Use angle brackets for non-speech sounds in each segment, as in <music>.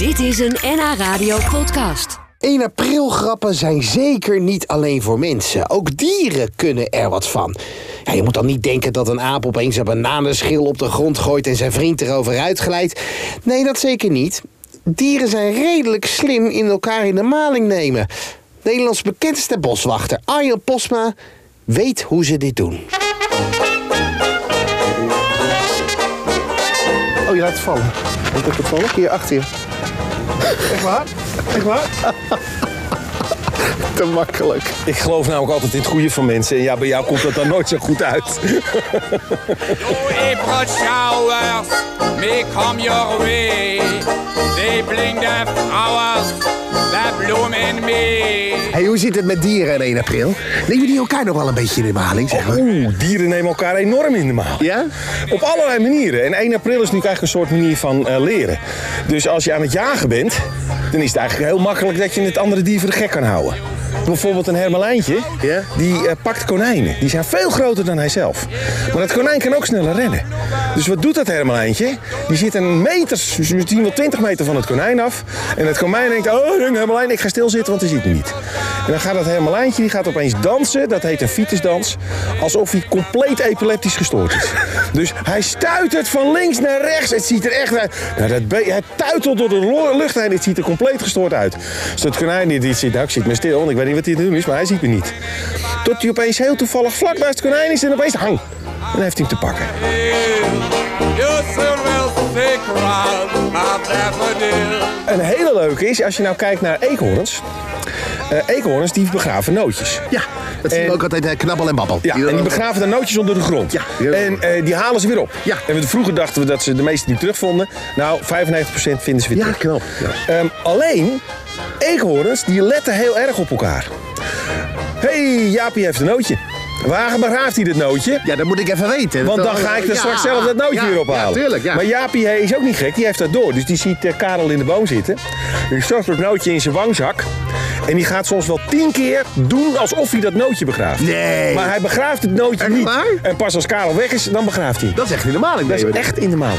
Dit is een NH Radio podcast. 1 april grappen zijn zeker niet alleen voor mensen. Ook dieren kunnen er wat van. Ja, je moet dan niet denken dat een aap opeens een bananenschil op de grond gooit en zijn vriend erover uitglijdt. Nee, dat zeker niet. Dieren zijn redelijk slim in elkaar in de maling nemen. Nederlands bekendste boswachter Arjen Posma weet hoe ze dit doen. Je laat het vallen. Moet ik het vallen? Hier achter je. Echt waar? Echt waar? Te makkelijk. Ik geloof namelijk altijd in het goede van mensen. En ja, bij jou komt dat dan nooit zo goed uit. Showers may come your way. They bring the flowers that bloom in me. Hey, hoe zit het met dieren in 1 april? Nemen die elkaar nog wel een beetje in de maling, zeg maar? Oeh, dieren nemen elkaar enorm in de maal. Ja? Op allerlei manieren. En 1 april is nu eigenlijk een soort manier van eh, leren. Dus als je aan het jagen bent, dan is het eigenlijk heel makkelijk dat je het andere dier voor de gek kan houden. Bijvoorbeeld een hermelijntje, Ja? die eh, pakt konijnen. Die zijn veel groter dan hij zelf. Maar dat konijn kan ook sneller rennen. Dus wat doet dat hermelijntje? Die zit een meter, misschien wel 20 meter van het konijn af. En het konijn denkt, oh hermelijn, ik ga stilzitten, want hij ziet me niet. En dan gaat dat hermelijntje, die gaat opeens dansen. Dat heet een fietsdans. Alsof hij compleet epileptisch gestoord is. <laughs> Dus hij stuitert van links naar rechts. Het ziet er echt uit. Nou, dat hij tuitelt door de lucht heen. Het ziet er compleet gestoord uit. Dus dat konijn die zit, nou ik zit me stil. want Ik weet niet wat hij doen is, maar hij ziet me niet. Tot hij opeens heel toevallig vlak naast het konijn is en opeens hang. En dan heeft hij hem te pakken. Een hele leuke is, als je nou kijkt naar eekhoorns. Eh, eekhoorns die begraven nootjes. Ja, dat zien we ook altijd eh, knabbel en babbel. Ja, en die begraven de nootjes onder de grond. Ja. En eh, die halen ze weer op. Ja. En we- vroeger dachten we dat ze de meeste niet terugvonden. Nou, 95% vinden ze weer Ja, terug. knap. Ja. Ehm, alleen, eekhoorns die letten heel erg op elkaar. Hé, hey, Jaapie heeft een nootje. Waar begraaft hij dit nootje? Ja, dat moet ik even weten. Want dan ga ik er straks zelf dat nootje weer ophalen. Ja, tuurlijk, ja. Maar Jaapie is ook niet gek, die heeft dat door. Dus die ziet eh, Karel in de boom zitten. Die stopt het nootje in zijn wangzak. En die gaat soms wel tien keer doen alsof hij dat nootje begraaft. Nee. Maar hij begraaft het nootje Echt niet. waar? En pas als Karel weg is, dan begraaft hij. Dat is echt in de maling. Dat is echt in de maal.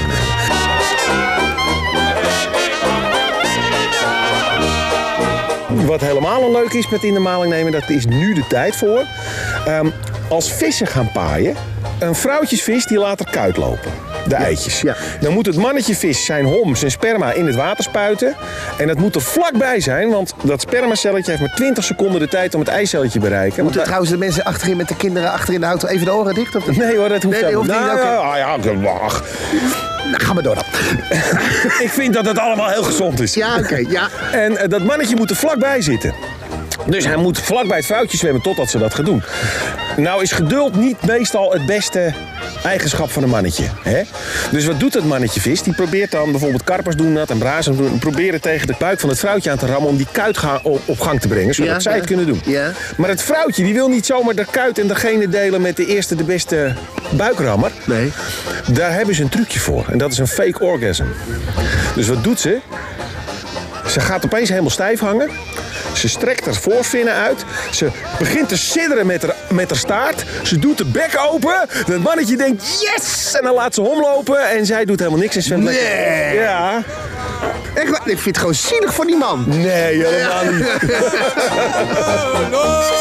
Wat helemaal leuk is met in de maling nemen, dat is nu de tijd voor. Ehm, als vissen gaan paaien, een vrouwtjesvis die laat er kuit lopen. De eitjes. ja. Dan moet het mannetje vis zijn hom, zijn sperma in het water spuiten. En dat moet er vlakbij zijn, want dat spermacelletje heeft maar 20 seconden de tijd om het eicelletje te bereiken. Moeten trouwens de mensen achterin met de kinderen achterin de auto even de oren dicht? Of Nee hoor, dat hoeft, Nee, hoeft niet, Nou, ah, ja, wacht. Nou, ga maar door dan. <laughs> Ik vind dat het allemaal heel gezond is. Ja, oké, ja. En eh, dat mannetje moet er vlakbij zitten. Dus hij moet vlakbij het vrouwtje zwemmen totdat ze dat gaat doen. Nou is geduld niet meestal het beste eigenschap van een mannetje. Hè? Dus wat doet dat mannetje vis? Die probeert dan, bijvoorbeeld karpers doen dat en brazen doen, proberen tegen de buik van het vrouwtje aan te rammen om die kuit op, op gang te brengen, zodat Ja, zij ja. het kunnen doen. Ja. Maar het vrouwtje die wil niet zomaar de kuit en degene delen met de eerste de beste buikrammer. Nee. Daar hebben ze een trucje voor. En dat is een fake orgasm. Dus wat doet ze? Ze gaat opeens helemaal stijf hangen. Ze strekt haar voorvinnen uit. Ze begint te sidderen met haar, met haar staart. Ze doet de bek open. Dat mannetje denkt yes! En dan laat ze omlopen. En zij doet helemaal niks en zwemt lekker. Nee. Ja. Echt, waar, ik vind het gewoon zielig voor die man. Nee, helemaal niet. <laughs>